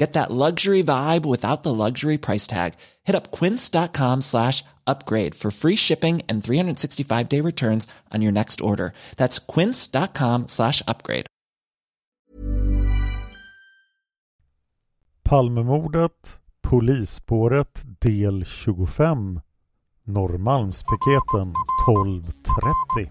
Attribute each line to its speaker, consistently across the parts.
Speaker 1: Get that luxury vibe without the luxury price tag. Hit up quince.com slash upgrade for free shipping and 365 day returns on your next order. That's quince.com slash upgrade.
Speaker 2: Palmemordet, Polisspåret del 25 Norrmalmspiketen 12.30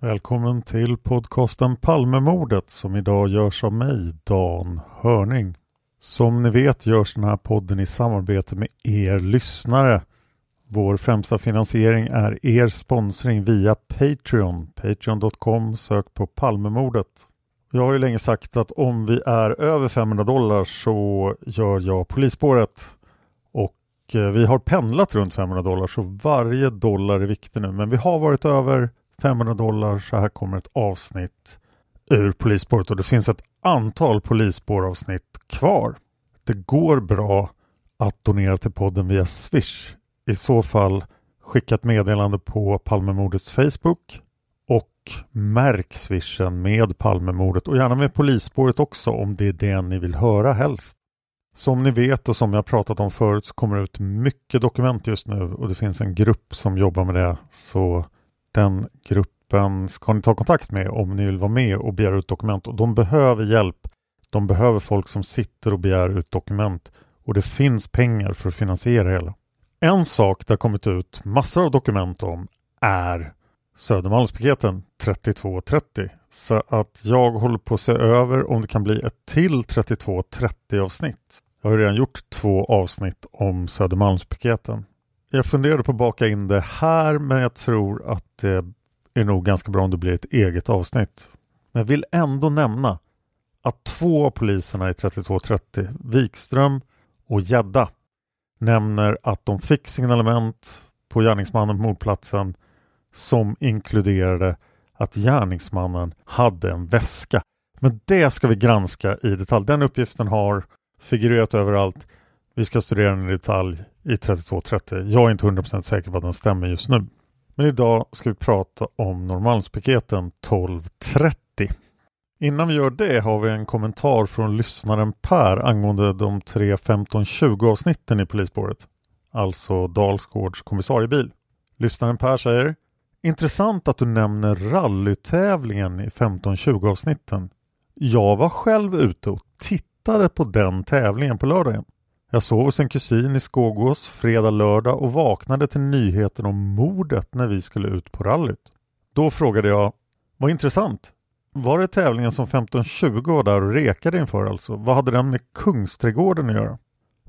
Speaker 2: Välkommen till podcasten Palmemordet som idag görs av mig, Dan Hörning. Som ni vet görs den här podden i samarbete med er lyssnare. Vår främsta finansiering är er sponsring via Patreon. Patreon.com sök på Palmemordet. Jag har ju länge sagt att om vi är över 500 dollar så gör jag polisspåret. Och eh, vi har pendlat runt 500 dollar så varje dollar är viktig nu. Men vi har varit över 500 dollar så här kommer ett avsnitt ur polisspåret och det finns ett antal polisspåravsnitt kvar. Det går bra att donera till podden via Swish. I så fall skicka ett meddelande på Palmemordets Facebook och märk swishen med Palmemordet och gärna med polisspåret också om det är det ni vill höra helst. Som ni vet och som jag pratat om förut så kommer det ut mycket dokument just nu och det finns en grupp som jobbar med det. Så den gruppen ska ni ta kontakt med om ni vill vara med och begära ut dokument. Och de behöver hjälp. De behöver folk som sitter och begär ut dokument. Och det finns pengar för att finansiera hela. En sak det har kommit ut massor av dokument om är Södermalmspiketen 3230. Så att jag håller på att se över om det kan bli ett till 3230 avsnitt. Jag har redan gjort två avsnitt om Södermalmspiketen. Jag funderade på att baka in det här men jag tror att det är nog ganska bra om det blir ett eget avsnitt. Men jag vill ändå nämna att två av poliserna i 3230, Wikström och Gädda, nämner att de fick signalement på gärningsmannen på mordplatsen som inkluderade att gärningsmannen hade en väska. Men det ska vi granska i detalj. Den uppgiften har figurerat överallt. Vi ska studera den i detalj i 3230. Jag är inte 100% säker på att den stämmer just nu. Men idag ska vi prata om Norrmalmspiketen 1230. Innan vi gör det har vi en kommentar från lyssnaren Per angående de tre 1520 avsnitten i polisspåret. Alltså Dalsgårds kommissariebil. Lyssnaren Per säger Intressant att du nämner rallytävlingen i 1520 avsnitten. Jag var själv ute och tittade på den tävlingen på lördagen. Jag sov hos en kusin i Skogås fredag, lördag och vaknade till nyheten om mordet när vi skulle ut på rallyt. Då frågade jag, vad intressant. Var det tävlingen som 1520 var där och rekade inför alltså? Vad hade den med Kungsträdgården att göra?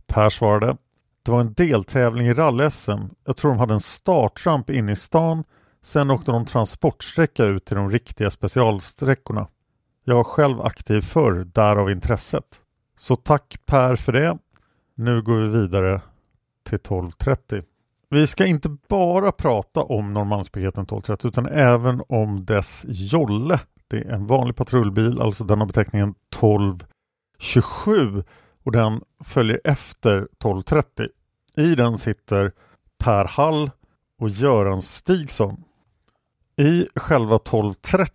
Speaker 2: Per svarade, det var en deltävling i rally-SM. Jag tror de hade en startramp inne i stan Sen åkte de transportsträcka ut till de riktiga specialsträckorna. Jag var själv aktiv förr, därav intresset. Så tack Per för det. Nu går vi vidare till 12.30. Vi ska inte bara prata om Norrmalmspiketen 1230 utan även om dess jolle. Det är en vanlig patrullbil, alltså den har beteckningen 1227 och den följer efter 1230. I den sitter Per Hall och Göran Stigson. I själva 1230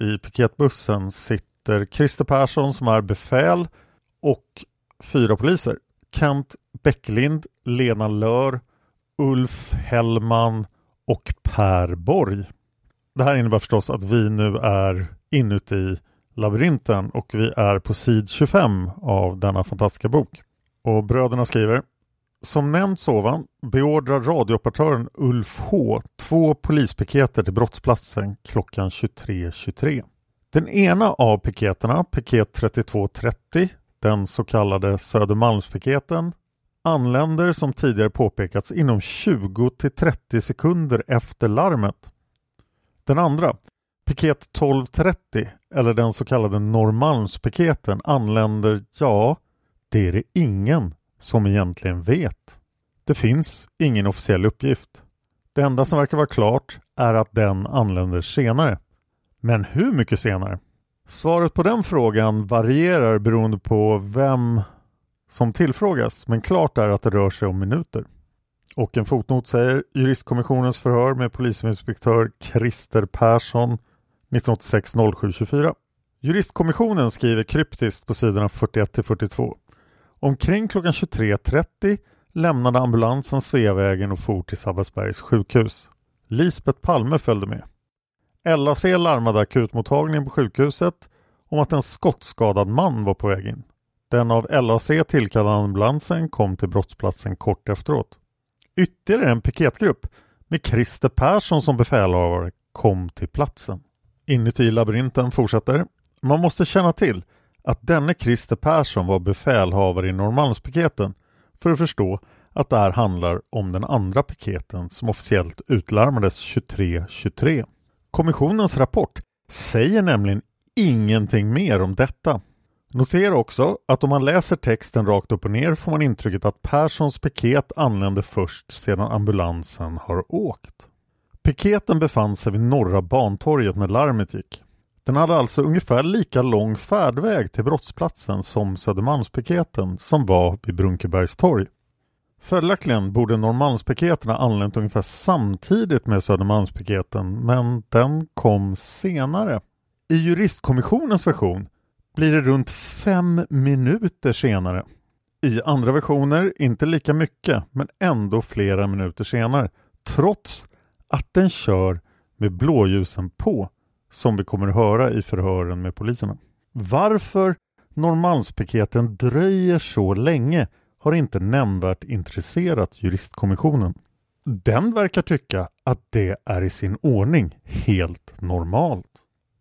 Speaker 2: i piketbussen sitter Christer Persson som är befäl och fyra poliser. Kent Bäcklind, Lena Lör, Ulf Hellman och Per Borg. Det här innebär förstås att vi nu är inuti labyrinten och vi är på sid 25 av denna fantastiska bok. Och bröderna skriver Som nämnts ovan beordrar radiooperatören Ulf H två polispiketer till brottsplatsen klockan 23.23. .23. Den ena av piketerna, piket 3230, den så kallade Södermalmspiketen, anländer som tidigare påpekats inom 20 till 30 sekunder efter larmet. Den andra, piket 1230 eller den så kallade Norrmalmspiketen anländer, ja, det är det ingen som egentligen vet. Det finns ingen officiell uppgift. Det enda som verkar vara klart är att den anländer senare. Men hur mycket senare? Svaret på den frågan varierar beroende på vem som tillfrågas, men klart är att det rör sig om minuter. Och en fotnot säger juristkommissionens förhör med polisinspektör Christer Persson 1986 0724. Juristkommissionen skriver kryptiskt på sidorna 41 till 42. Omkring klockan 23.30 lämnade ambulansen Sveavägen och for till Sabbatsbergs sjukhus. Lisbeth Palme följde med. LAC larmade akutmottagningen på sjukhuset om att en skottskadad man var på väg in. Den av LAC tillkallade ambulansen kom till brottsplatsen kort efteråt. Ytterligare en piketgrupp med Christer Persson som befälhavare kom till platsen. Inuti labyrinten fortsätter. Man måste känna till att denne Christer Persson var befälhavare i Norrmalmspiketen för att förstå att det här handlar om den andra piketen som officiellt utlarmades 23.23. Kommissionens rapport säger nämligen ingenting mer om detta. Notera också att om man läser texten rakt upp och ner får man intrycket att Perssons piket anlände först sedan ambulansen har åkt. Piketen befann sig vid Norra Bantorget när larmet gick. Den hade alltså ungefär lika lång färdväg till brottsplatsen som Södermalmspiketen som var vid Brunkebergstorg. Följaktligen borde Norrmalmspiketen ha anlänt ungefär samtidigt med Södermalmspiketen men den kom senare. I juristkommissionens version blir det runt fem minuter senare. I andra versioner inte lika mycket men ändå flera minuter senare trots att den kör med blåljusen på som vi kommer att höra i förhören med poliserna. Varför Norrmalmspiketen dröjer så länge har inte nämnvärt intresserat juristkommissionen. Den verkar tycka att det är i sin ordning helt normalt.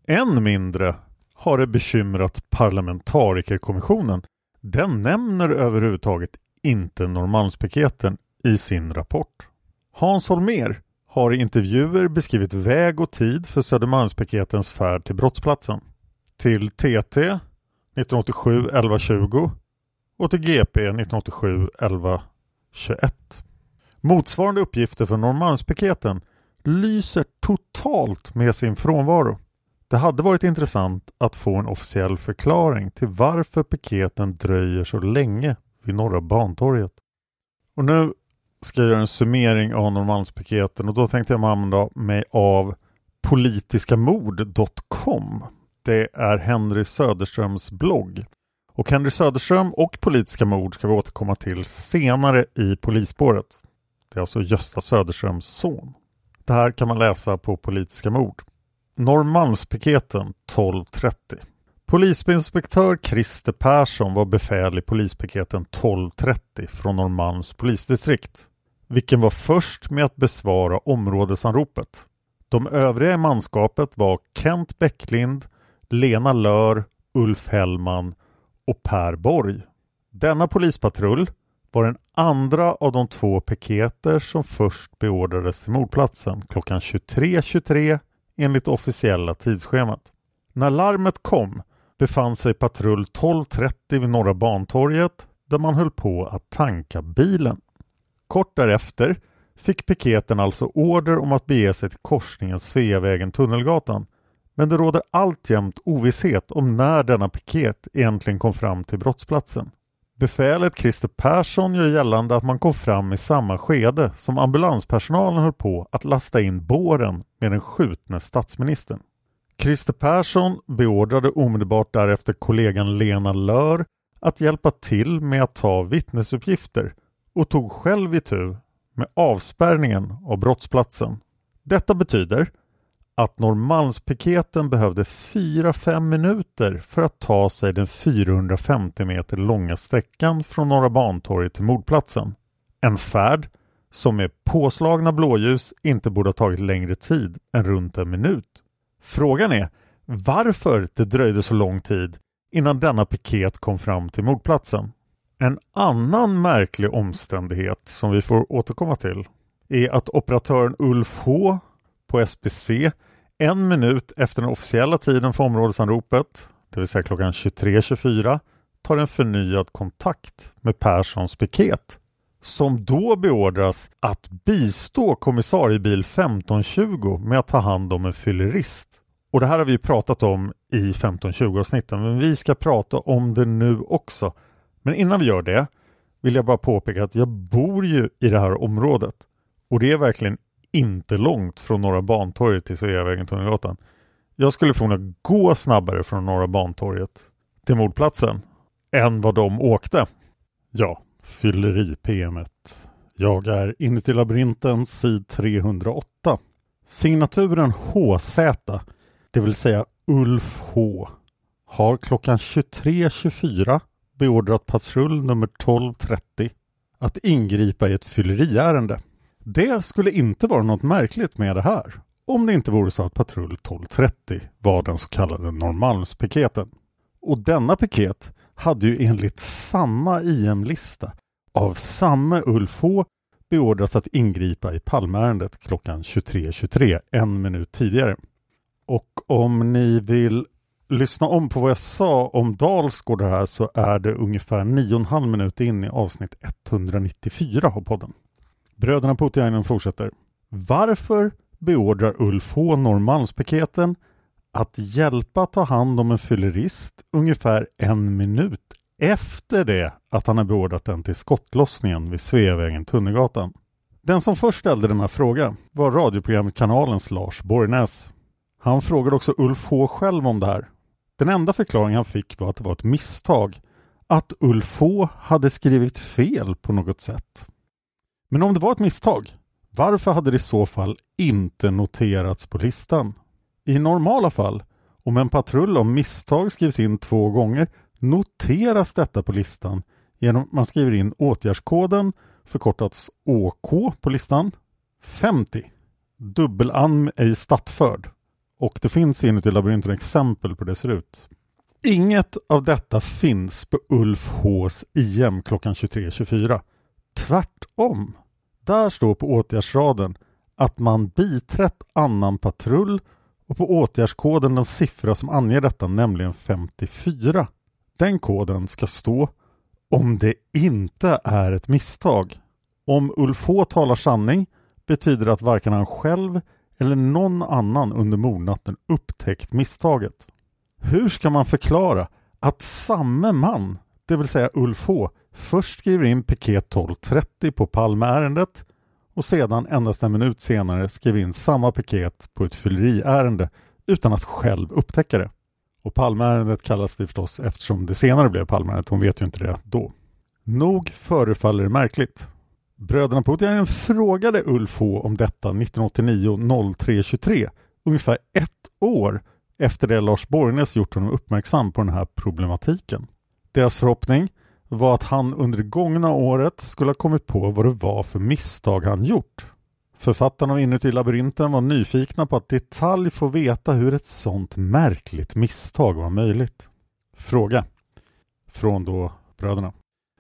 Speaker 2: Än mindre har det bekymrat parlamentarikerkommissionen. Den nämner överhuvudtaget inte Norrmalmspiketen i sin rapport. Hans Holmer har i intervjuer beskrivit väg och tid för Södermalmspiketens färd till brottsplatsen. Till TT 1987 1120 och till GP 1987-11-21 Motsvarande uppgifter för Norrmalmspiketen lyser totalt med sin frånvaro. Det hade varit intressant att få en officiell förklaring till varför piketen dröjer så länge vid Norra Bantorget. Och nu ska jag göra en summering av Norrmalmspiketen och då tänkte jag använda mig av politiskamord.com. Det är Henry Söderströms blogg. Och Henry Söderström och politiska mord ska vi återkomma till senare i polisspåret. Det är alltså Gösta Söderströms son. Det här kan man läsa på Politiska mord. Norrmalmspiketen 1230. Polisinspektör Christer Persson var befäl i polispiketen 1230 från Norrmalms polisdistrikt, vilken var först med att besvara områdesanropet. De övriga i manskapet var Kent Bäcklind, Lena Lör, Ulf Hellman och Per Borg. Denna polispatrull var den andra av de två piketer som först beordrades till mordplatsen klockan 23.23 enligt officiella tidsschemat. När larmet kom befann sig patrull 12.30 vid Norra Bantorget där man höll på att tanka bilen. Kort därefter fick piketen alltså order om att bege sig till korsningen Sveavägen-Tunnelgatan men det råder alltjämt ovisshet om när denna piket egentligen kom fram till brottsplatsen. Befälet Christer Persson gör gällande att man kom fram i samma skede som ambulanspersonalen höll på att lasta in båren med den skjutne statsministern. Christer Persson beordrade omedelbart därefter kollegan Lena Lör att hjälpa till med att ta vittnesuppgifter och tog själv itu med avspärrningen av brottsplatsen. Detta betyder att Norrmalmspiketen behövde 4-5 minuter för att ta sig den 450 meter långa sträckan från Norra Bantorget till mordplatsen. En färd som med påslagna blåljus inte borde ha tagit längre tid än runt en minut. Frågan är varför det dröjde så lång tid innan denna piket kom fram till mordplatsen. En annan märklig omständighet som vi får återkomma till är att operatören Ulf H på SBC en minut efter den officiella tiden för områdesanropet, det vill säga klockan 23.24, tar en förnyad kontakt med Perssons piket som då beordras att bistå kommissariebil 1520 med att ta hand om en fyllerist. Och det här har vi pratat om i 1520 avsnitten men vi ska prata om det nu också. Men innan vi gör det vill jag bara påpeka att jag bor ju i det här området och det är verkligen inte långt från Norra Bantorget till Sveavägen Tunnelgatan. Jag skulle förmodligen gå snabbare från Norra Bantorget till mordplatsen än vad de åkte. Ja, fylleri-PMet. Jag är inuti labyrinten sid 308. Signaturen HZ, det vill säga Ulf H, har klockan 23.24 beordrat patrull nummer 1230 att ingripa i ett fylleriärende. Det skulle inte vara något märkligt med det här om det inte vore så att patrull 1230 var den så kallade Norrmalmspiketen. Och denna piket hade ju enligt samma IM-lista av samme Ulf H beordrats att ingripa i Palmeärendet klockan 23.23, .23, en minut tidigare. Och om ni vill lyssna om på vad jag sa om Dalsgård här så är det ungefär 9,5 minuter in i avsnitt 194 av podden. Bröderna Putiainen fortsätter. Varför beordrar Ulf H Norrmalmspiketen att hjälpa ta hand om en fyllerist ungefär en minut efter det att han har beordrat den till skottlossningen vid Sveavägen Tunnelgatan. Den som först ställde den här frågan var radioprogrammet Kanalens Lars Borgnäs. Han frågade också Ulf H själv om det här. Den enda förklaring han fick var att det var ett misstag. Att Ulf H hade skrivit fel på något sätt. Men om det var ett misstag, varför hade det i så fall inte noterats på listan? I normala fall, om en patrull av misstag skrivs in två gånger, noteras detta på listan genom att man skriver in åtgärdskoden förkortats OK på listan 50 Dubbelanm ej stattförd och det finns inuti labyrinten exempel på hur det ser ut. Inget av detta finns på Ulf Hs IM klockan 23.24. Tvärtom. Där står på åtgärdsraden att man biträtt annan patrull och på åtgärdskoden den siffra som anger detta, nämligen 54. Den koden ska stå om det inte är ett misstag. Om Ulf H talar sanning betyder det att varken han själv eller någon annan under mordnatten upptäckt misstaget. Hur ska man förklara att samme man, det vill säga Ulf H, först skriver in piket 1230 på Palmeärendet och sedan endast en minut senare skriver in samma piket på ett fylleriärende utan att själv upptäcka det. Och Palmeärendet kallas det förstås eftersom det senare blev Palmeärendet. Hon vet ju inte det då. Nog förefaller det märkligt. Bröderna Putin frågade Ulf H om detta 1989 03 ungefär ett år efter det Lars Borgnäs gjort honom uppmärksam på den här problematiken. Deras förhoppning var att han under det gångna året skulle ha kommit på vad det var för misstag han gjort. Författarna av Inuti labyrinten var nyfikna på att detalj få veta hur ett sånt märkligt misstag var möjligt. Fråga från då bröderna.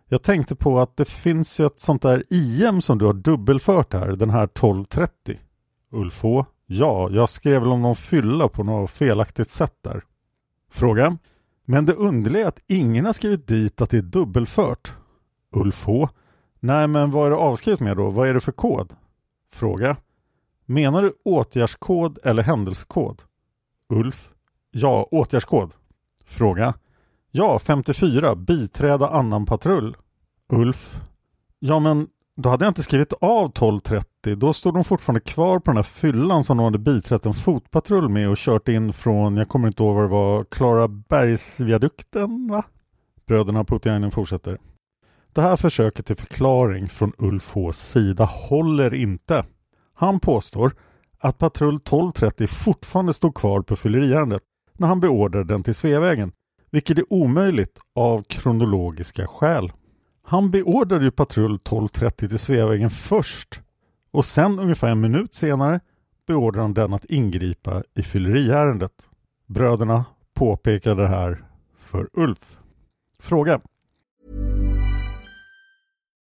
Speaker 2: Jag tänkte på att det finns ju ett sånt där IM som du har dubbelfört här, den här 1230. Ulf H. Ja, jag skrev väl om någon fylla på något felaktigt sätt där. Fråga. Men det underliga är att ingen har skrivit dit att det är dubbelfört. Ulf H. Nej, men vad är det avskrivet med då? Vad är det för kod? Fråga. Menar du åtgärdskod eller händelsekod? Ulf. Ja, åtgärdskod. Fråga. Ja, 54. Biträda annan patrull. Ulf. Ja, men då hade jag inte skrivit av 1230. Då stod de fortfarande kvar på den här fyllan som de hade biträtt en fotpatrull med och kört in från, jag kommer inte ihåg vad det var, Klarabergsviadukten va? Bröderna Putiainen fortsätter. Det här försöket till förklaring från Ulf Hs sida håller inte. Han påstår att patrull 1230 fortfarande stod kvar på fylleriärendet när han beordrade den till Sveavägen, vilket är omöjligt av kronologiska skäl. Han beordrade ju patrull 1230 till Sveavägen först och sen ungefär en minut senare beordrar han den att ingripa i fylleriärendet. Bröderna påpekade det här för Ulf. Fråga.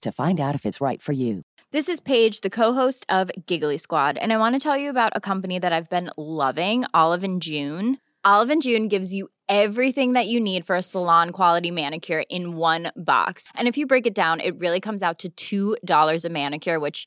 Speaker 3: to find out if it's right for you.
Speaker 4: This is Paige, the co-host of Giggly Squad, and I want to tell you about a company that I've been loving, Olive and June. Olive and June gives you everything that you need for a salon quality manicure in one box. And if you break it down, it really comes out to $2 a manicure, which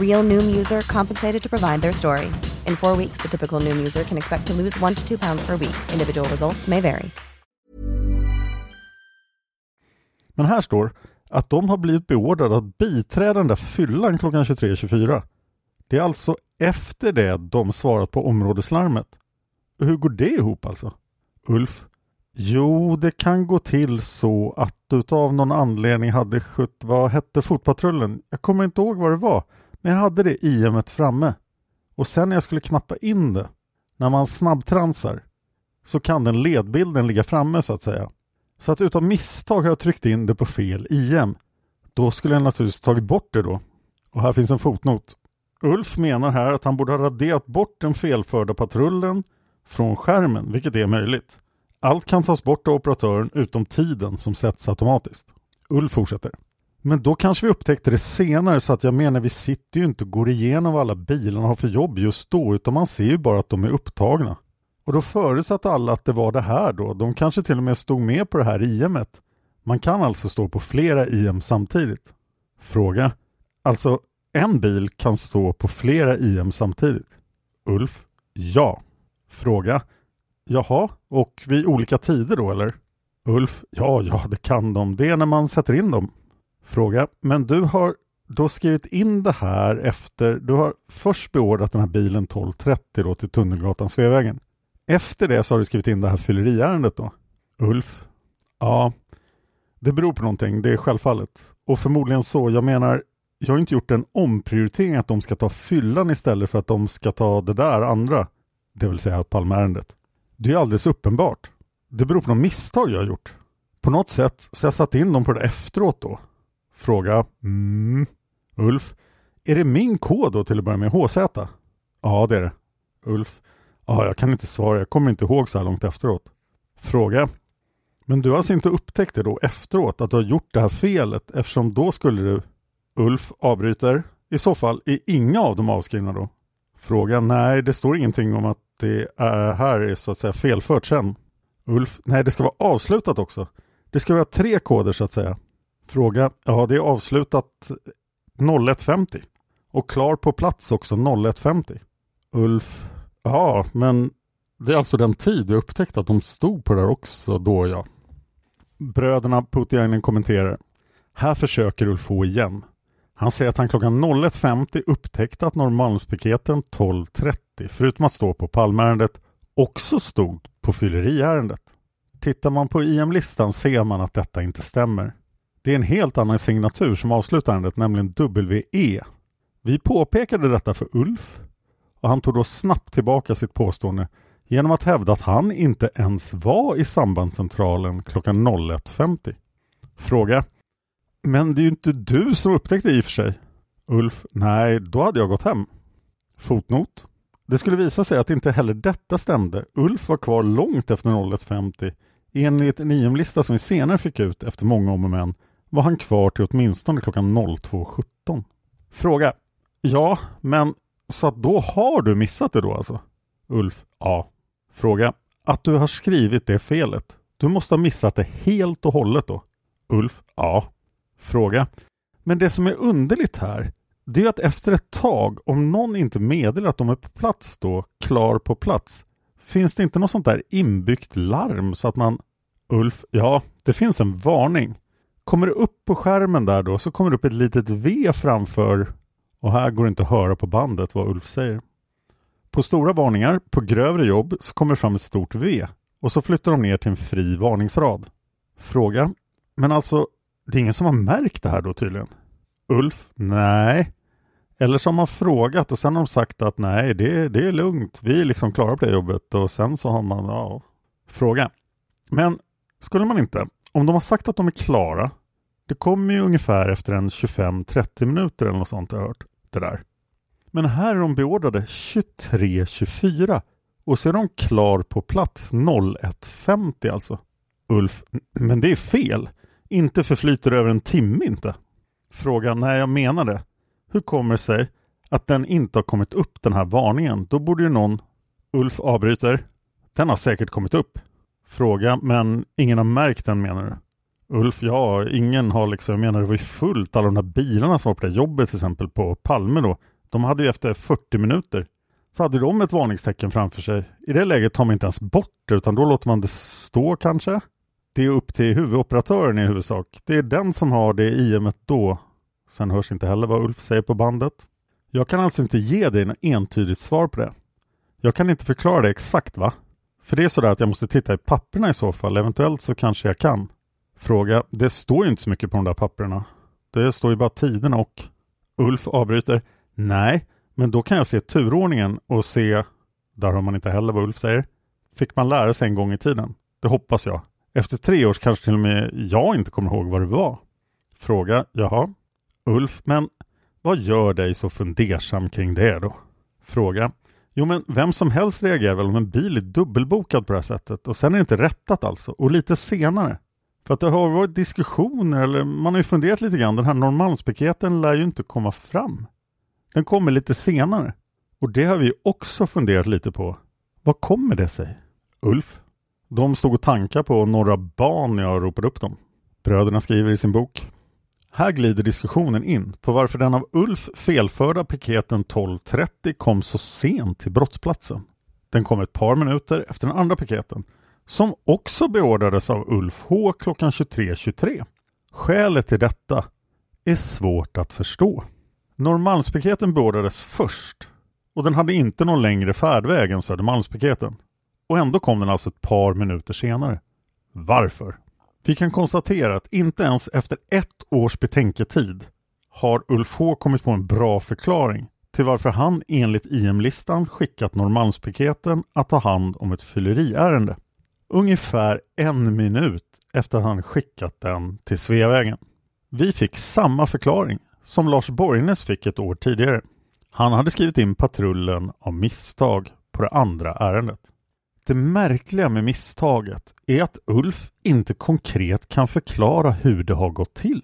Speaker 5: Real Noom user compensated to provide their story. In four weeks, the typical Noom user can expect to lose one to two pounds per week. Individual results may vary.
Speaker 2: Men här står att de har blivit beordrade att biträda den där fyllan klockan 23.24. Det är alltså efter det de svarat på områdeslarmet. Hur går det ihop alltså? Ulf? Jo, det kan gå till så att utav någon anledning hade skött, vad hette fotpatrullen? Jag kommer inte ihåg vad det var, men jag hade det IMet framme. Och sen när jag skulle knappa in det, när man snabbtransar, så kan den ledbilden ligga framme så att säga. Så att utan misstag har jag tryckt in det på fel IM. Då skulle jag naturligtvis tagit bort det då. Och här finns en fotnot. Ulf menar här att han borde ha raderat bort den felförda patrullen från skärmen, vilket är möjligt. Allt kan tas bort av operatören utom tiden som sätts automatiskt. Ulf fortsätter. Men då kanske vi upptäckte det senare så att jag menar vi sitter ju inte och går igenom vad alla bilarna har för jobb just då utan man ser ju bara att de är upptagna. Och då förutsatte alla att det var det här då. De kanske till och med stod med på det här IMet. Man kan alltså stå på flera IM samtidigt. Fråga. Alltså, en bil kan stå på flera IM samtidigt. Ulf. Ja. Fråga. Jaha, och vid olika tider då eller? Ulf. Ja, ja, det kan de. Det är när man sätter in dem. Fråga. Men du har då skrivit in det här efter, du har först beordrat den här bilen 12.30 då till Tunnelgatan Sveavägen. Efter det så har du skrivit in det här fylleriärendet då. Ulf? Ja, det beror på någonting, det är självfallet. Och förmodligen så, jag menar, jag har inte gjort en omprioritering att de ska ta fyllan istället för att de ska ta det där andra. Det vill säga Palmeärendet. Det är alldeles uppenbart. Det beror på något misstag jag har gjort. På något sätt så jag satt in dem på det efteråt då. Fråga. Mm. Ulf. Är det min kod då till att börja med? HZ? Ja, det är det. Ulf. Ja, jag kan inte svara. Jag kommer inte ihåg så här långt efteråt. Fråga. Men du har alltså inte upptäckt det då efteråt att du har gjort det här felet eftersom då skulle du Ulf avbryter. I så fall är inga av dem avskrivna då? Fråga. Nej, det står ingenting om att det är här är så att säga felfört sen. Ulf. Nej, det ska vara avslutat också. Det ska vara tre koder så att säga. Fråga. Ja, det är avslutat 01.50 och klar på plats också 01.50. Ulf. Ja, men det är alltså den tid jag upptäckte att de stod på det där också då ja. Bröderna Putiainen kommenterar. Här försöker Ulf få igen. Han säger att han klockan 01.50 upptäckte att Norrmalmspiketen 12.30, förutom att stå på Palmeärendet, också stod på fylleriärendet. Tittar man på IM-listan ser man att detta inte stämmer. Det är en helt annan signatur som avslutar ärendet, nämligen WE. Vi påpekade detta för Ulf och han tog då snabbt tillbaka sitt påstående genom att hävda att han inte ens var i sambandscentralen klockan 01.50. Fråga. Men det är ju inte du som upptäckte i och för sig. Ulf. Nej, då hade jag gått hem. Fotnot. Det skulle visa sig att inte heller detta stämde. Ulf var kvar långt efter 01.50. Enligt en IM-lista som vi senare fick ut efter många om och men var han kvar till åtminstone klockan 02.17. Fråga. Ja, men så att då har du missat det då alltså? Ulf. Ja. Fråga. Att du har skrivit det felet. Du måste ha missat det helt och hållet då? Ulf. Ja. Fråga. Men det som är underligt här, det är att efter ett tag, om någon inte meddelar att de är på plats då, klar på plats, finns det inte något sånt där inbyggt larm så att man Ulf, ja, det finns en varning. Kommer det upp på skärmen där då så kommer det upp ett litet V framför och här går det inte att höra på bandet vad Ulf säger. På stora varningar, på grövre jobb, så kommer det fram ett stort V och så flyttar de ner till en fri varningsrad. Fråga. Men alltså, det är ingen som har märkt det här då tydligen? Ulf. Nej. Eller så har man frågat och sen har de sagt att nej, det, det är lugnt. Vi är liksom klara på det jobbet och sen så har man, ja. Fråga. Men skulle man inte, om de har sagt att de är klara, det kommer ju ungefär efter en 25-30 minuter eller något sånt jag har hört. Det där. Men här är de beordrade 23.24 och så är de klar på plats 01.50 alltså. Ulf, men det är fel. Inte förflyter över en timme inte. Fråga, nej jag menar det. Hur kommer det sig att den inte har kommit upp den här varningen? Då borde ju någon... Ulf avbryter. Den har säkert kommit upp. Fråga, men ingen har märkt den menar du? Ulf, ja, ingen har liksom, jag menar det var ju fullt, alla de där bilarna som var på det jobbet till exempel på Palme då. De hade ju efter 40 minuter så hade de ett varningstecken framför sig. I det läget tar man inte ens bort det utan då låter man det stå kanske. Det är upp till huvudoperatören i huvudsak. Det är den som har det IMet då. Sen hörs inte heller vad Ulf säger på bandet. Jag kan alltså inte ge dig något entydigt svar på det. Jag kan inte förklara det exakt va? För det är sådär att jag måste titta i papperna i så fall. Eventuellt så kanske jag kan. Fråga. Det står ju inte så mycket på de där papperna. Det står ju bara tiderna och Ulf avbryter. Nej, men då kan jag se turordningen och se, där har man inte heller vad Ulf säger, fick man lära sig en gång i tiden. Det hoppas jag. Efter tre år kanske till och med jag inte kommer ihåg vad det var. Fråga, jaha. Ulf, men vad gör dig så fundersam kring det då? Fråga, jo men vem som helst reagerar väl om en bil är dubbelbokad på det här sättet och sen är det inte rättat alltså och lite senare. För att det har varit diskussioner eller man har ju funderat lite grann. Den här Norrmalmspiketen lär ju inte komma fram. Den kommer lite senare. Och det har vi också funderat lite på. Vad kommer det sig? Ulf? De stod och tankade på Norra Ban när jag ropade upp dem. Bröderna skriver i sin bok. Här glider diskussionen in på varför den av Ulf felförda piketen 12.30 kom så sent till brottsplatsen. Den kom ett par minuter efter den andra piketen som också beordrades av Ulf H klockan 23.23. Skälet till detta är svårt att förstå. Norrmalmspiketen beordrades först och den hade inte någon längre färdväg än Södermalmspiketen. Och ändå kom den alltså ett par minuter senare. Varför? Vi kan konstatera att inte ens efter ett års betänketid har Ulf H kommit på en bra förklaring till varför han enligt IM-listan skickat Norrmalmspiketen att ta hand om ett fylleriärende. Ungefär en minut efter att han skickat den till Sveavägen. Vi fick samma förklaring som Lars Borgnäs fick ett år tidigare. Han hade skrivit in patrullen av misstag på det andra ärendet. Det märkliga med misstaget är att Ulf inte konkret kan förklara hur det har gått till.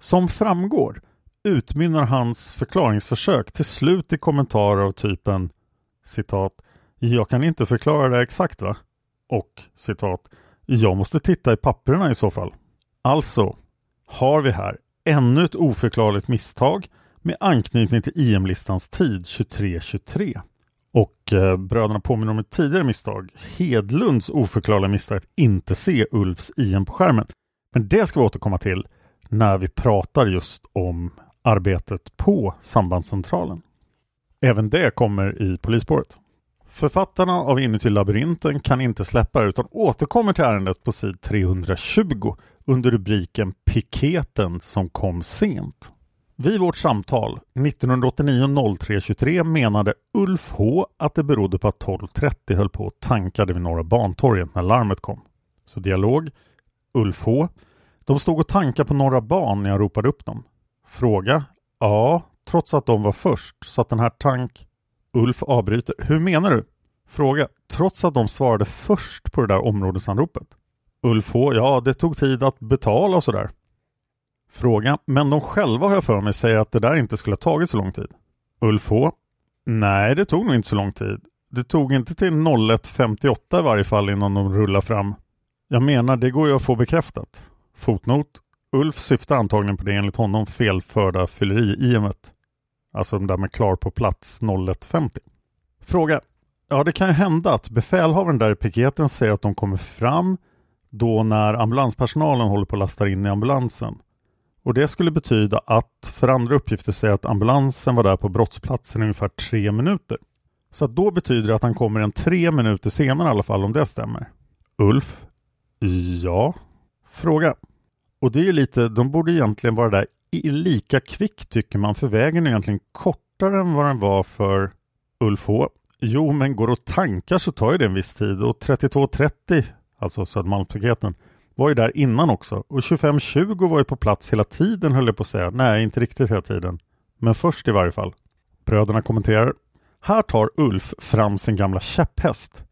Speaker 2: Som framgår utmynnar hans förklaringsförsök till slut i kommentarer av typen citat ”Jag kan inte förklara det exakt va?” och citat ”Jag måste titta i papperna i så fall”. Alltså har vi här ännu ett oförklarligt misstag med anknytning till e IM-listans tid 2323. Och eh, bröderna påminner om ett tidigare misstag, Hedlunds oförklarliga misstag att inte se Ulfs IM på skärmen. Men det ska vi återkomma till när vi pratar just om arbetet på sambandscentralen. Även det kommer i polisspåret. Författarna av Inuti labyrinten kan inte släppa utan återkommer till ärendet på sid 320 under rubriken Piketen som kom sent. Vid vårt samtal 1989-03-23 menade Ulf H att det berodde på att 12.30 höll på och tankade vid Norra Bantorget när larmet kom. Så dialog Ulf H. De stod och tankade på Norra Ban när jag ropade upp dem. Fråga Ja, trots att de var först så att den här tank Ulf avbryter. Hur menar du? Fråga Trots att de svarade först på det där områdesanropet. Ulf H. Ja, det tog tid att betala och sådär. Fråga. Men de själva har jag för mig säger att det där inte skulle ha tagit så lång tid. Ulf H. Nej, det tog nog inte så lång tid. Det tog inte till 01.58 i varje fall innan de rullade fram. Jag menar, det går ju att få bekräftat. Fotnot. Ulf syftar antagligen på det enligt honom felförda fylleri-IMet. Alltså de där med klar på plats 01.50. Fråga. Ja, det kan ju hända att befälhavaren där i piketen säger att de kommer fram då när ambulanspersonalen håller på att lasta in i ambulansen. Och det skulle betyda att för andra uppgifter säger att ambulansen var där på brottsplatsen i ungefär tre minuter. Så att då betyder det att han kommer en tre minuter senare i alla fall om det stämmer. Ulf? Ja? Fråga. Och det är lite, de borde egentligen vara där lika kvick tycker man för vägen är egentligen kortare än vad den var för Ulf H. Jo, men går och tankar så tar ju det en viss tid och 32.30, alltså Södermalmspaketen, var ju där innan också och 25.20 var ju på plats hela tiden höll jag på att säga. Nej, inte riktigt hela tiden. Men först i varje fall. Bröderna kommenterar. Här tar Ulf fram sin gamla käpphäst.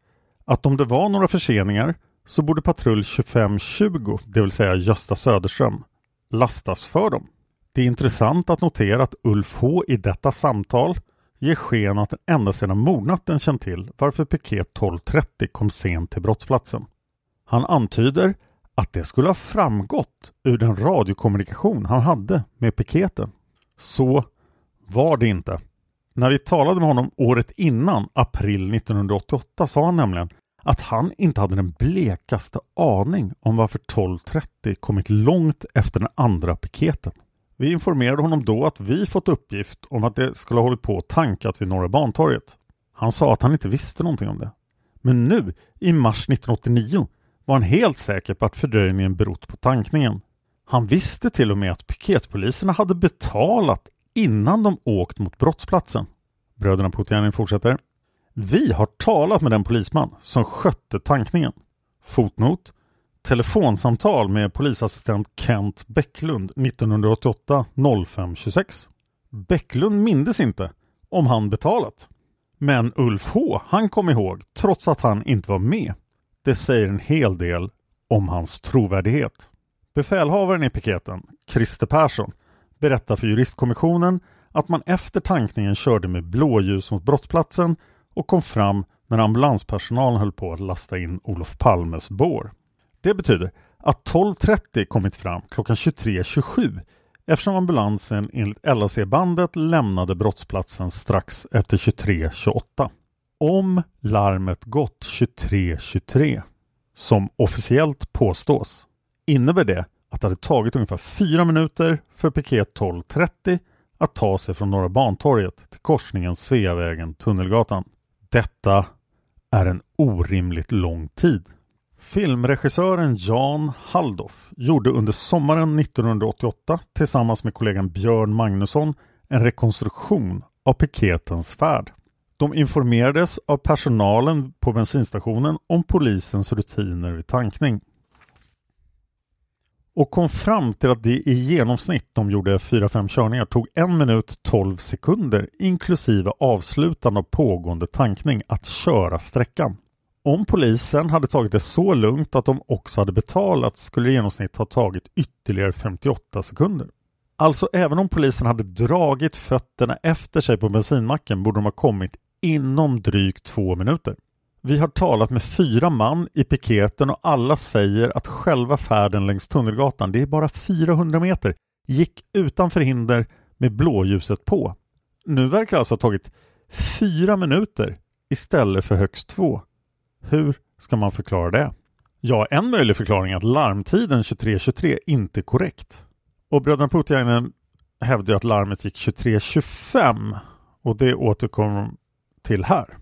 Speaker 2: Att om det var några förseningar så borde patrull 2520, det vill säga Gösta Söderström, lastas för dem. Det är intressant att notera att Ulf H i detta samtal ger sken att den ända sedan mordnatten känt till varför piket 12.30 kom sent till brottsplatsen. Han antyder att det skulle ha framgått ur den radiokommunikation han hade med piketen. Så var det inte. När vi talade med honom året innan, april 1988, sa han nämligen att han inte hade den blekaste aning om varför 12.30 kommit långt efter den andra piketen. Vi informerade honom då att vi fått uppgift om att det skulle ha hållit på och tankat vid Norra Bantorget. Han sa att han inte visste någonting om det. Men nu, i mars 1989, var han helt säker på att fördröjningen berott på tankningen. Han visste till och med att piketpoliserna hade betalat innan de åkt mot brottsplatsen. Bröderna Puutiainen fortsätter. Vi har talat med den polisman som skötte tankningen. Fotnot. Telefonsamtal med polisassistent Kent Bäcklund 1988 0526. Bäcklund mindes inte om han betalat. Men Ulf H han kom ihåg trots att han inte var med. Det säger en hel del om hans trovärdighet. Befälhavaren i piketen, Christer Persson, berättar för juristkommissionen att man efter tankningen körde med blåljus mot brottsplatsen och kom fram när ambulanspersonalen höll på att lasta in Olof Palmes bår. Det betyder att 12.30 kommit fram klockan 23.27 eftersom ambulansen enligt LAC-bandet lämnade brottsplatsen strax efter 23.28. Om larmet gått 23.23 som officiellt påstås innebär det att det hade tagit ungefär fyra minuter för piket 1230 att ta sig från Norra Bantorget till korsningen Sveavägen-Tunnelgatan. Detta är en orimligt lång tid. Filmregissören Jan Halldoff gjorde under sommaren 1988 tillsammans med kollegan Björn Magnusson en rekonstruktion av piketens färd. De informerades av personalen på bensinstationen om polisens rutiner vid tankning och kom fram till att det i genomsnitt de gjorde 4-5 körningar tog en minut 12 sekunder inklusive avslutande av pågående tankning att köra sträckan. Om polisen hade tagit det så lugnt att de också hade betalat skulle det i genomsnitt ha tagit ytterligare 58 sekunder. Alltså även om polisen hade dragit fötterna efter sig på bensinmacken borde de ha kommit inom drygt två minuter. Vi har talat med fyra man i piketen och alla säger att själva färden längs Tunnelgatan, det är bara 400 meter, gick utan förhinder med blåljuset på. Nu verkar det alltså ha tagit fyra minuter istället för högst två. Hur ska man förklara det? Ja, en möjlig förklaring är att larmtiden 23.23 inte är korrekt. Och bröderna Putiainen hävdar att larmet gick 23.25 och det återkommer till här.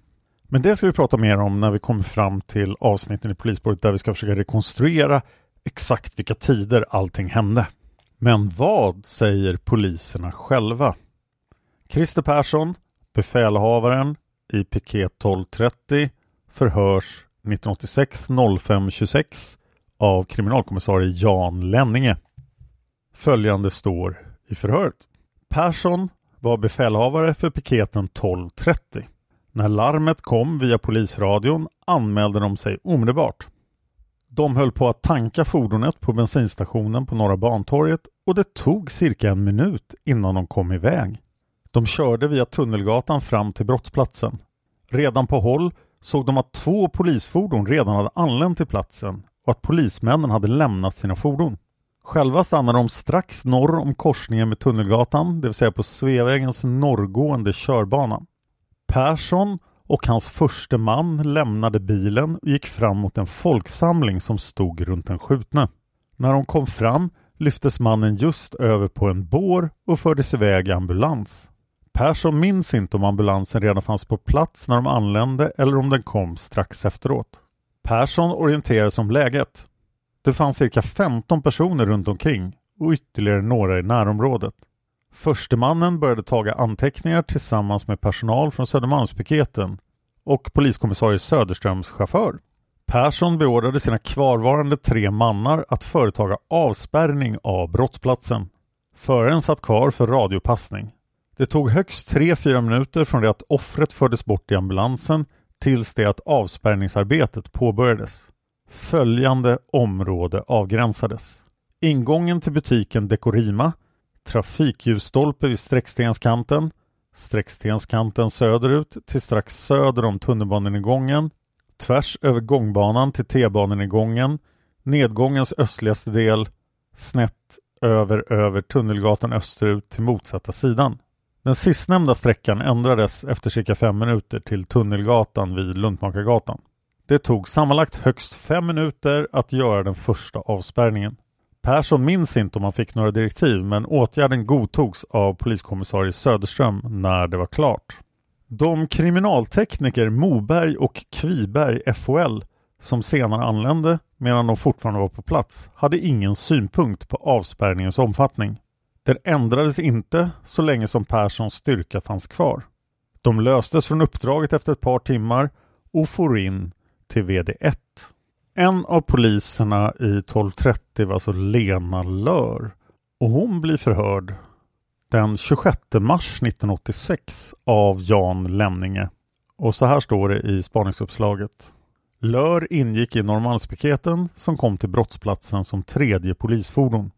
Speaker 2: Men det ska vi prata mer om när vi kommer fram till avsnitten i Polisbordet där vi ska försöka rekonstruera exakt vilka tider allting hände. Men vad säger poliserna själva? Christer Persson, befälhavaren i piket 1230, förhörs 1986 05 26 av kriminalkommissarie Jan Lenninge. Följande står i förhöret. Persson var befälhavare för piketen 1230. När larmet kom via polisradion anmälde de sig omedelbart. De höll på att tanka fordonet på bensinstationen på Norra Bantorget och det tog cirka en minut innan de kom iväg. De körde via Tunnelgatan fram till brottsplatsen. Redan på håll såg de att två polisfordon redan hade anlänt till platsen och att polismännen hade lämnat sina fordon. Själva stannade de strax norr om korsningen med Tunnelgatan, det vill säga på Sveavägens norrgående körbana. Persson och hans förste man lämnade bilen och gick fram mot en folksamling som stod runt den skjutne. När de kom fram lyftes mannen just över på en bår och fördes iväg i ambulans. Persson minns inte om ambulansen redan fanns på plats när de anlände eller om den kom strax efteråt. Persson orienterade sig om läget. Det fanns cirka 15 personer runt omkring och ytterligare några i närområdet. Förstemannen började taga anteckningar tillsammans med personal från Södermalmspiketen och poliskommissarie Söderströms chaufför. Persson beordrade sina kvarvarande tre mannar att företaga avspärrning av brottsplatsen. Föraren satt kvar för radiopassning. Det tog högst 3-4 minuter från det att offret fördes bort i ambulansen tills det att avspärrningsarbetet påbörjades. Följande område avgränsades. Ingången till butiken Dekorima trafikljusstolpe vid Sträckstenskanten, Sträckstenskanten söderut till strax söder om tunnelbanenedgången, tvärs över gångbanan till T-banenedgången, nedgångens östligaste del, snett över över Tunnelgatan österut till motsatta sidan. Den sistnämnda sträckan ändrades efter cirka fem minuter till Tunnelgatan vid Luntmakargatan. Det tog sammanlagt högst fem minuter att göra den första avspärrningen. Persson minns inte om han fick några direktiv men åtgärden godtogs av poliskommissarie Söderström när det var klart. De kriminaltekniker Moberg och Kviberg FOL som senare anlände medan de fortfarande var på plats hade ingen synpunkt på avspärrningens omfattning. Den ändrades inte så länge som Perssons styrka fanns kvar. De löstes från uppdraget efter ett par timmar och for in till VD1. En av poliserna i 1230 var alltså Lena Lör och hon blir förhörd den 26 mars 1986 av Jan Lemninge. Och så här står det i spaningsuppslaget. Lör ingick i Norrmalmspiketen som kom till brottsplatsen som tredje polisfordon.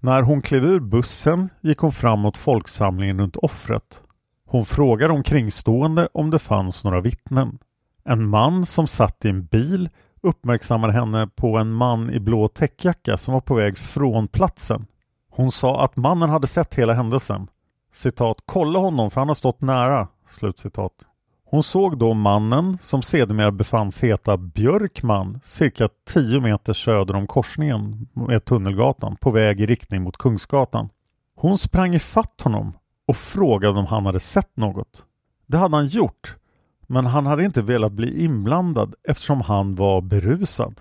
Speaker 2: När hon klev ur bussen gick hon fram mot folksamlingen runt offret. Hon frågade omkringstående om det fanns några vittnen. En man som satt i en bil uppmärksammade henne på en man i blå täckjacka som var på väg från platsen. Hon sa att mannen hade sett hela händelsen. Citat, kolla honom för han har stått nära. Slutcitat. Hon såg då mannen som sedermera befanns heta Björkman cirka 10 meter söder om korsningen med Tunnelgatan på väg i riktning mot Kungsgatan. Hon sprang ifatt honom och frågade om han hade sett något. Det hade han gjort, men han hade inte velat bli inblandad eftersom han var berusad.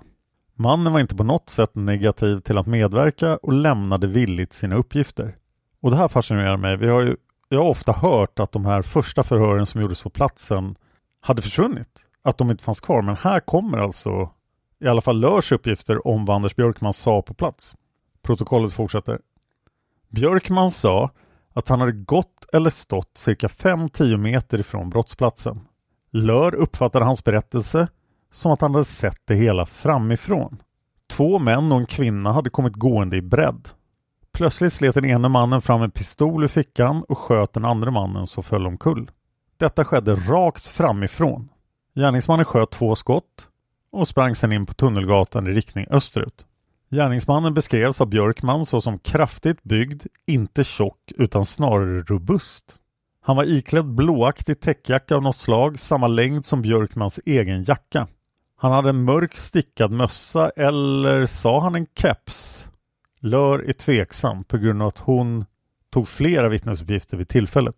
Speaker 2: Mannen var inte på något sätt negativ till att medverka och lämnade villigt sina uppgifter. Och det här fascinerar mig. Vi har ju, jag har ofta hört att de här första förhören som gjordes på platsen hade försvunnit. Att de inte fanns kvar. Men här kommer alltså i alla fall Lörs uppgifter om vad Anders Björkman sa på plats. Protokollet fortsätter. Björkman sa att han hade gått eller stått cirka 5-10 meter ifrån brottsplatsen. Lör uppfattade hans berättelse som att han hade sett det hela framifrån. Två män och en kvinna hade kommit gående i bredd. Plötsligt slet den ene mannen fram en pistol ur fickan och sköt den andra mannen som föll omkull. Detta skedde rakt framifrån. Gärningsmannen sköt två skott och sprang sedan in på Tunnelgatan i riktning österut. Gärningsmannen beskrevs av Björkman såsom kraftigt byggd, inte tjock utan snarare robust. Han var iklädd blåaktig täckjacka av något slag, samma längd som Björkmans egen jacka. Han hade en mörk stickad mössa eller sa han en keps? Lör är tveksam på grund av att hon tog flera vittnesuppgifter vid tillfället.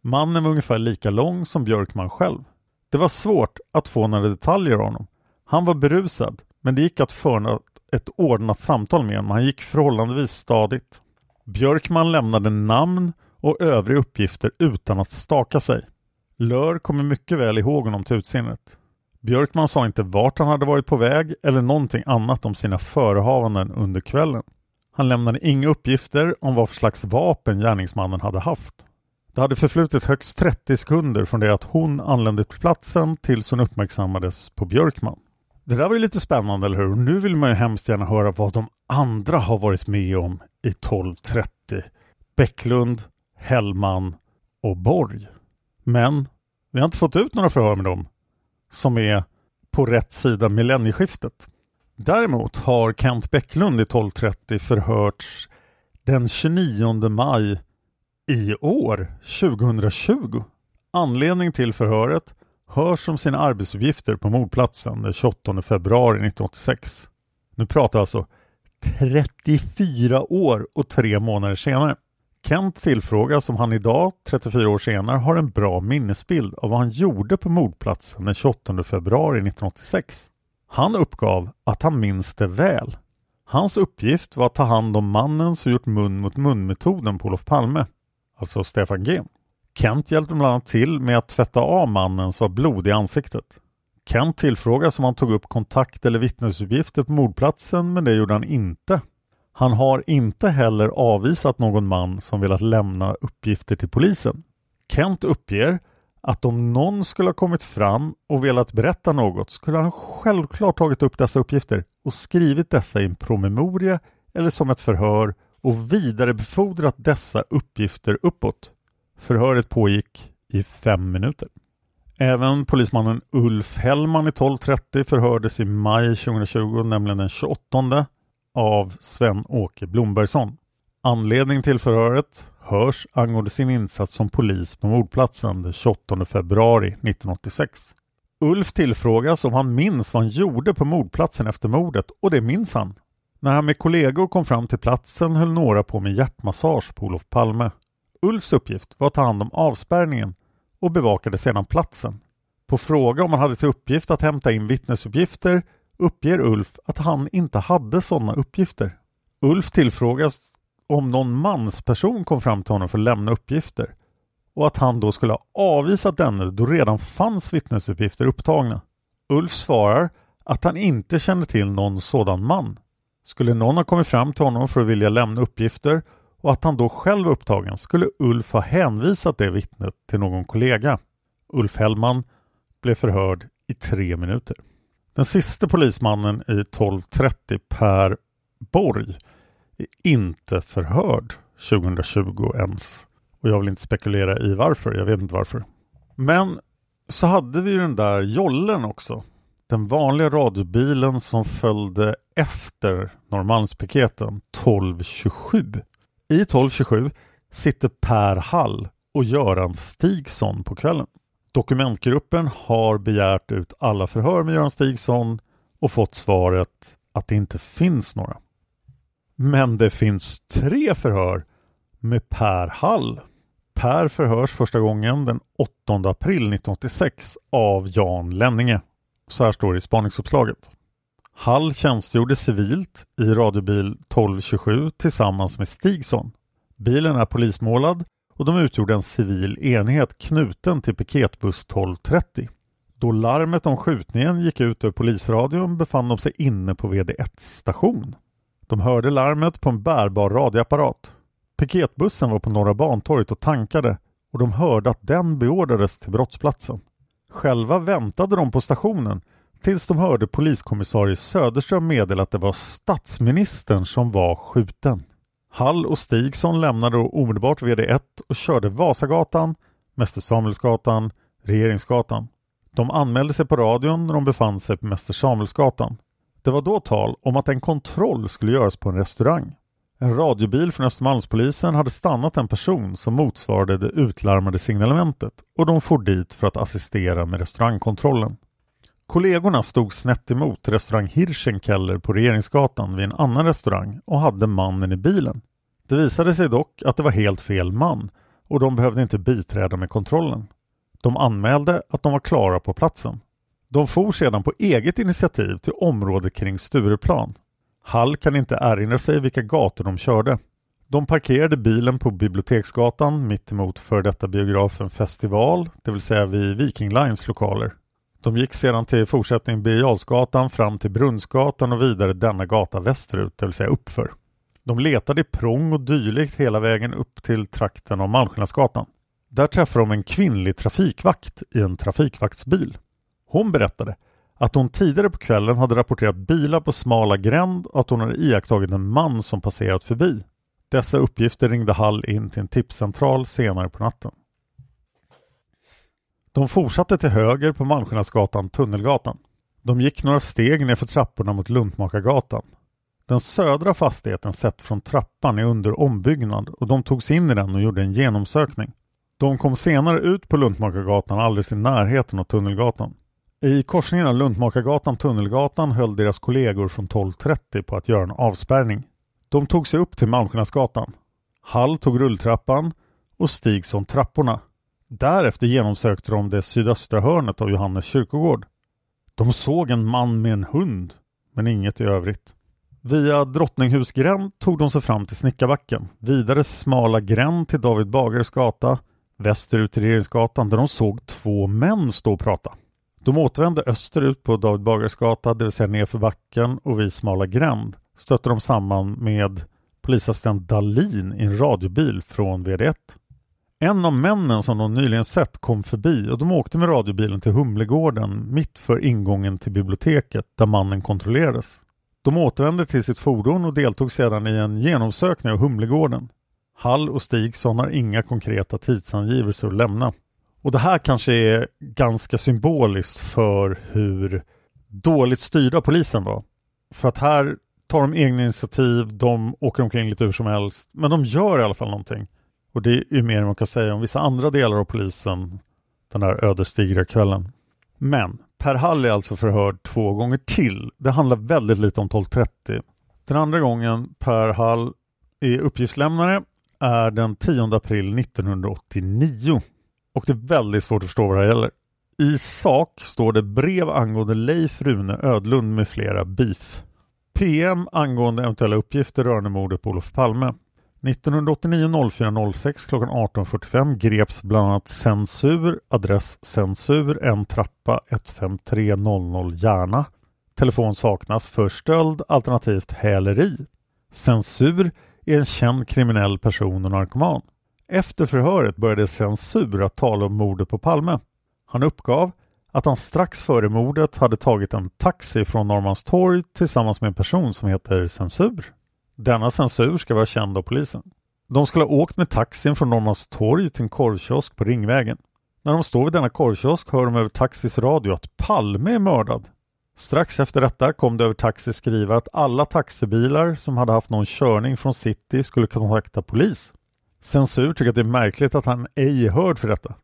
Speaker 2: Mannen var ungefär lika lång som Björkman själv. Det var svårt att få några detaljer av honom. Han var berusad, men det gick att föra ett ordnat samtal med honom. Han gick förhållandevis stadigt. Björkman lämnade namn och övriga uppgifter utan att staka sig. Lör kommer mycket väl ihåg honom till utseendet. Björkman sa inte vart han hade varit på väg eller någonting annat om sina förehavanden under kvällen. Han lämnade inga uppgifter om vad för slags vapen gärningsmannen hade haft. Det hade förflutit högst 30 sekunder från det att hon anlände till platsen tills hon uppmärksammades på Björkman. Det där var ju lite spännande, eller hur? Nu vill man ju hemskt gärna höra vad de andra har varit med om i 1230. Bäcklund, Hellman och Borg. Men vi har inte fått ut några förhör med dem som är på rätt sida millennieskiftet. Däremot har Kent Bäcklund i 1230 förhörts den 29 maj i år, 2020. Anledning till förhöret hörs om sina arbetsuppgifter på mordplatsen den 28 februari 1986. Nu pratar alltså 34 år och tre månader senare. Kent tillfrågas om han idag, 34 år senare, har en bra minnesbild av vad han gjorde på mordplatsen den 28 februari 1986. Han uppgav att han minns det väl. Hans uppgift var att ta hand om mannen som gjort mun mot mun-metoden på Olof Palme, alltså Stefan G. Kent hjälpte bland annat till med att tvätta av mannen som var blod i ansiktet. Kent tillfrågas om han tog upp kontakt eller vittnesuppgifter på mordplatsen men det gjorde han inte. Han har inte heller avvisat någon man som velat lämna uppgifter till polisen. Kent uppger att om någon skulle ha kommit fram och velat berätta något skulle han självklart tagit upp dessa uppgifter och skrivit dessa i en promemoria eller som ett förhör och vidarebefordrat dessa uppgifter uppåt. Förhöret pågick i fem minuter. Även polismannen Ulf Hellman i 1230 förhördes i maj 2020, nämligen den 28 av Sven-Åke Blombergsson. Anledning till förhöret hörs angående sin insats som polis på mordplatsen den 28 februari 1986. Ulf tillfrågas om han minns vad han gjorde på mordplatsen efter mordet och det minns han. När han med kollegor kom fram till platsen höll några på med hjärtmassage på Olof Palme. Ulfs uppgift var att ta hand om avspärrningen och bevakade sedan platsen. På fråga om han hade till uppgift att hämta in vittnesuppgifter uppger Ulf att han inte hade sådana uppgifter. Ulf tillfrågas om någon mansperson kom fram till honom för att lämna uppgifter och att han då skulle ha avvisat denne då redan fanns vittnesuppgifter upptagna. Ulf svarar att han inte kände till någon sådan man. Skulle någon ha kommit fram till honom för att vilja lämna uppgifter och att han då själv var upptagen skulle Ulf ha hänvisat det vittnet till någon kollega. Ulf Hellman blev förhörd i tre minuter. Den sista polismannen i 1230, Per Borg, är inte förhörd 2020 ens. Och jag vill inte spekulera i varför, jag vet inte varför. Men så hade vi ju den där jollen också. Den vanliga radiobilen som följde efter Norrmalmspiketen 1227. I 1227 sitter Per Hall och Göran Stigson på kvällen. Dokumentgruppen har begärt ut alla förhör med Göran Stigson och fått svaret att det inte finns några. Men det finns tre förhör med Per Hall. Per förhörs första gången den 8 april 1986 av Jan Lenninge. Så här står det i spaningsuppslaget. Hall tjänstgjorde civilt i radiobil 1227 tillsammans med Stigson. Bilen är polismålad och de utgjorde en civil enhet knuten till piketbuss 1230. Då larmet om skjutningen gick ut över polisradion befann de sig inne på VD1 station. De hörde larmet på en bärbar radioapparat. Piketbussen var på Norra Bantorget och tankade och de hörde att den beordrades till brottsplatsen. Själva väntade de på stationen tills de hörde poliskommissarie Söderström meddela att det var statsministern som var skjuten. Hall och Stigson lämnade då omedelbart VD1 och körde Vasagatan, Mäster Samuelsgatan, Regeringsgatan. De anmälde sig på radion när de befann sig på Mäster Samuelsgatan. Det var då tal om att en kontroll skulle göras på en restaurang. En radiobil från Östermalmspolisen hade stannat en person som motsvarade det utlarmade signalementet och de for dit för att assistera med restaurangkontrollen. Kollegorna stod snett emot restaurang Hirschenkeller på Regeringsgatan vid en annan restaurang och hade mannen i bilen. Det visade sig dock att det var helt fel man och de behövde inte biträda med kontrollen. De anmälde att de var klara på platsen. De for sedan på eget initiativ till området kring Stureplan. Hall kan inte erinra sig vilka gator de körde. De parkerade bilen på Biblioteksgatan mittemot för detta biografen Festival, det vill säga vid Viking Lines lokaler. De gick sedan till fortsättning Birger fram till Brunnsgatan och vidare denna gata västerut, det vill säga uppför. De letade i prång och dylikt hela vägen upp till trakten av Malmskillnadsgatan. Där träffade de en kvinnlig trafikvakt i en trafikvaktsbil. Hon berättade att hon tidigare på kvällen hade rapporterat bilar på smala gränd och att hon hade iakttagit en man som passerat förbi. Dessa uppgifter ringde Hall in till en tipscentral senare på natten. De fortsatte till höger på Malmskillnadsgatan, Tunnelgatan. De gick några steg nerför trapporna mot Luntmakargatan. Den södra fastigheten sett från trappan är under ombyggnad och de tog sig in i den och gjorde en genomsökning. De kom senare ut på Luntmakargatan alldeles i närheten av Tunnelgatan. I korsningen av Luntmakargatan Tunnelgatan höll deras kollegor från 12.30 på att göra en avspärrning. De tog sig upp till Malmskillnadsgatan. Hall tog rulltrappan och Stigson trapporna. Därefter genomsökte de det sydöstra hörnet av Johannes kyrkogård. De såg en man med en hund, men inget i övrigt. Via Drottninghusgränd tog de sig fram till Snickarbacken, vidare smala gränd till David Bagares gata, västerut till Regeringsgatan där de såg två män stå och prata. De återvände österut på David Bagares gata, det vill säga nerför backen och vid smala gränd stötte de samman med polisassistent Dalin i en radiobil från VD1. En av männen som de nyligen sett kom förbi och de åkte med radiobilen till Humlegården mitt för ingången till biblioteket där mannen kontrollerades. De återvände till sitt fordon och deltog sedan i en genomsökning av Humlegården. Hall och Stigson har inga konkreta tidsangivelser att lämna. Och det här kanske är ganska symboliskt för hur dåligt styrda polisen var. För att här tar de egna initiativ, de åker omkring lite hur som helst, men de gör i alla fall någonting. Och det är ju mer än man kan säga om vissa andra delar av polisen den här ödesdigra kvällen. Men Per Hall är alltså förhörd två gånger till. Det handlar väldigt lite om 1230. Den andra gången Per Hall är uppgiftslämnare är den 10 april 1989. Och det är väldigt svårt att förstå vad det gäller. I sak står det brev angående Leif Rune Ödlund med flera BIF. PM angående eventuella uppgifter rörande mordet på Olof Palme. 1989 04 06 klockan 18.45 greps bland annat censur, adress censur, en trappa 15300 Järna. Telefon saknas för stöld alternativt häleri. Censur är en känd kriminell person och narkoman. Efter förhöret började censur att tala om mordet på Palme. Han uppgav att han strax före mordet hade tagit en taxi från Norrmalmstorg tillsammans med en person som heter Censur. Denna censur ska vara känd av polisen. De skulle ha åkt med taxin från Norrmalmstorg till en korvkiosk på Ringvägen. När de står vid denna korvkiosk hör de över Taxis radio att Palme är mördad. Strax efter detta kom det över Taxis skrivare att alla taxibilar som hade haft någon körning från city skulle kontakta polis. Censur tycker att det är märkligt att han ej är hörd för detta.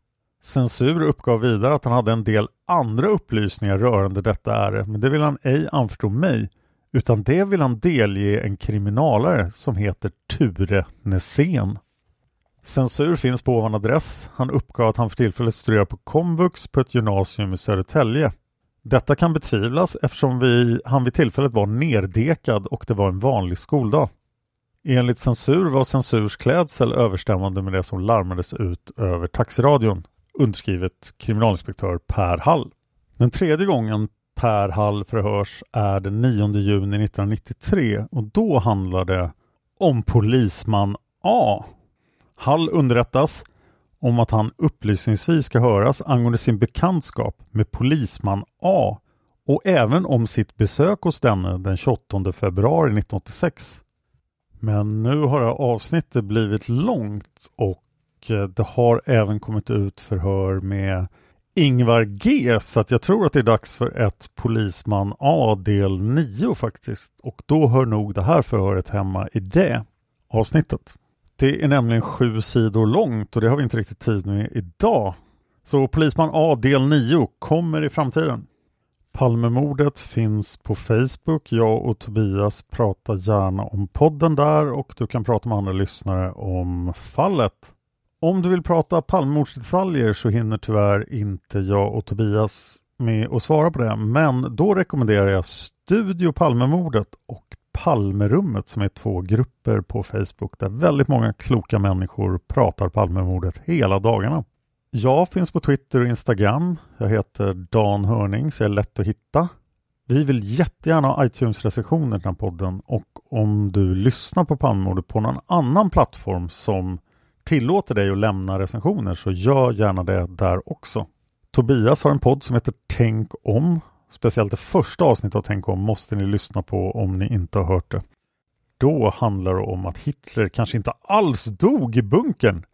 Speaker 2: Censur uppgav vidare att han hade en del andra upplysningar rörande detta ärende, men det vill han ej anförtro mig, utan det vill han delge en kriminalare som heter Ture Nässén. Censur finns på ovan adress. Han uppgav att han för tillfället studerar på komvux på ett gymnasium i Södertälje. Detta kan betvivlas eftersom vi, han vid tillfället var nerdekad och det var en vanlig skoldag. Enligt censur var censurs klädsel överstämmande med det som larmades ut över taxiradion, underskrivet kriminalinspektör Per Hall. Den tredje gången Per Hall förhörs är den 9 juni 1993 och då handlar det om polisman A. Hall underrättas om att han upplysningsvis ska höras angående sin bekantskap med polisman A och även om sitt besök hos denne den 28 februari 1986. Men nu har avsnittet blivit långt och eh, det har även kommit ut förhör med Ingvar G så att jag tror att det är dags för ett Polisman A del 9 faktiskt. Och då hör nog det här förhöret hemma i det avsnittet. Det är nämligen sju sidor långt och det har vi inte riktigt tid med idag. Så Polisman A del 9 kommer i framtiden. Palmemordet finns på Facebook. Jag och Tobias pratar gärna om podden där och du kan prata med andra lyssnare om fallet. Om du vill prata Palmemordsdetaljer så hinner tyvärr inte jag och Tobias med att svara på det. Men då rekommenderar jag Studio Palmemordet och Palmerummet som är två grupper på Facebook där väldigt många kloka människor pratar Palmemordet hela dagarna. Jag finns på Twitter och Instagram. Jag heter Dan Hörning så jag är lätt att hitta. Vi vill jättegärna ha iTunes-recensioner i den här podden och om du lyssnar på Palmemordet på någon annan plattform som tillåter dig att lämna recensioner så gör gärna det där också. Tobias har en podd som heter Tänk om. Speciellt det första avsnittet av Tänk om måste ni lyssna på om ni inte har hört det. Då handlar det om att Hitler kanske inte alls dog i bunkern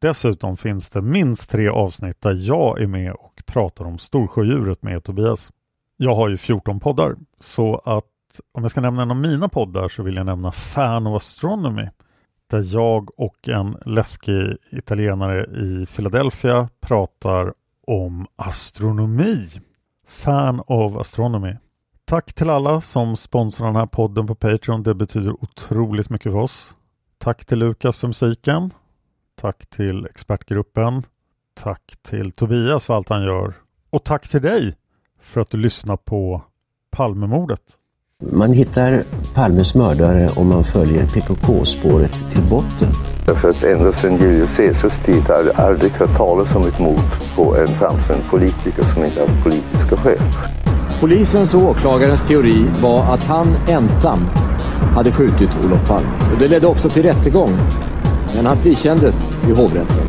Speaker 2: Dessutom finns det minst tre avsnitt där jag är med och pratar om Storsjödjuret med Tobias. Jag har ju 14 poddar, så att om jag ska nämna en av mina poddar så vill jag nämna Fan of Astronomy där jag och en läskig italienare i Philadelphia pratar om astronomi. Fan of Astronomy. Tack till alla som sponsrar den här podden på Patreon. Det betyder otroligt mycket för oss. Tack till Lukas för musiken. Tack till expertgruppen. Tack till Tobias för allt han gör. Och tack till dig för att du lyssnar på Palmemordet.
Speaker 6: Man hittar Palmes mördare om man följer PKK-spåret till botten.
Speaker 7: Därför att ända sedan Julius Caesars tid har jag aldrig hört talas om ett mord på en framstående politiker som inte haft politiska skäl.
Speaker 8: Polisens och åklagarens teori var att han ensam hade skjutit Olof Palme. Och det ledde också till rättegång men han frikändes i hovrätten.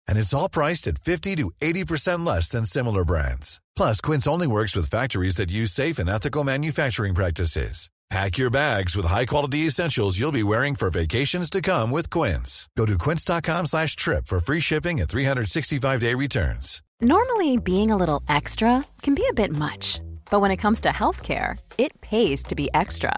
Speaker 9: And it's all priced at 50 to 80% less than similar brands. Plus, Quince only works with factories that use safe and ethical manufacturing practices. Pack your bags with high-quality essentials you'll be wearing for vacations to come with Quince. Go to quince.com slash trip for free shipping and 365-day returns.
Speaker 10: Normally, being a little extra can be a bit much, but when it comes to healthcare, it pays to be extra.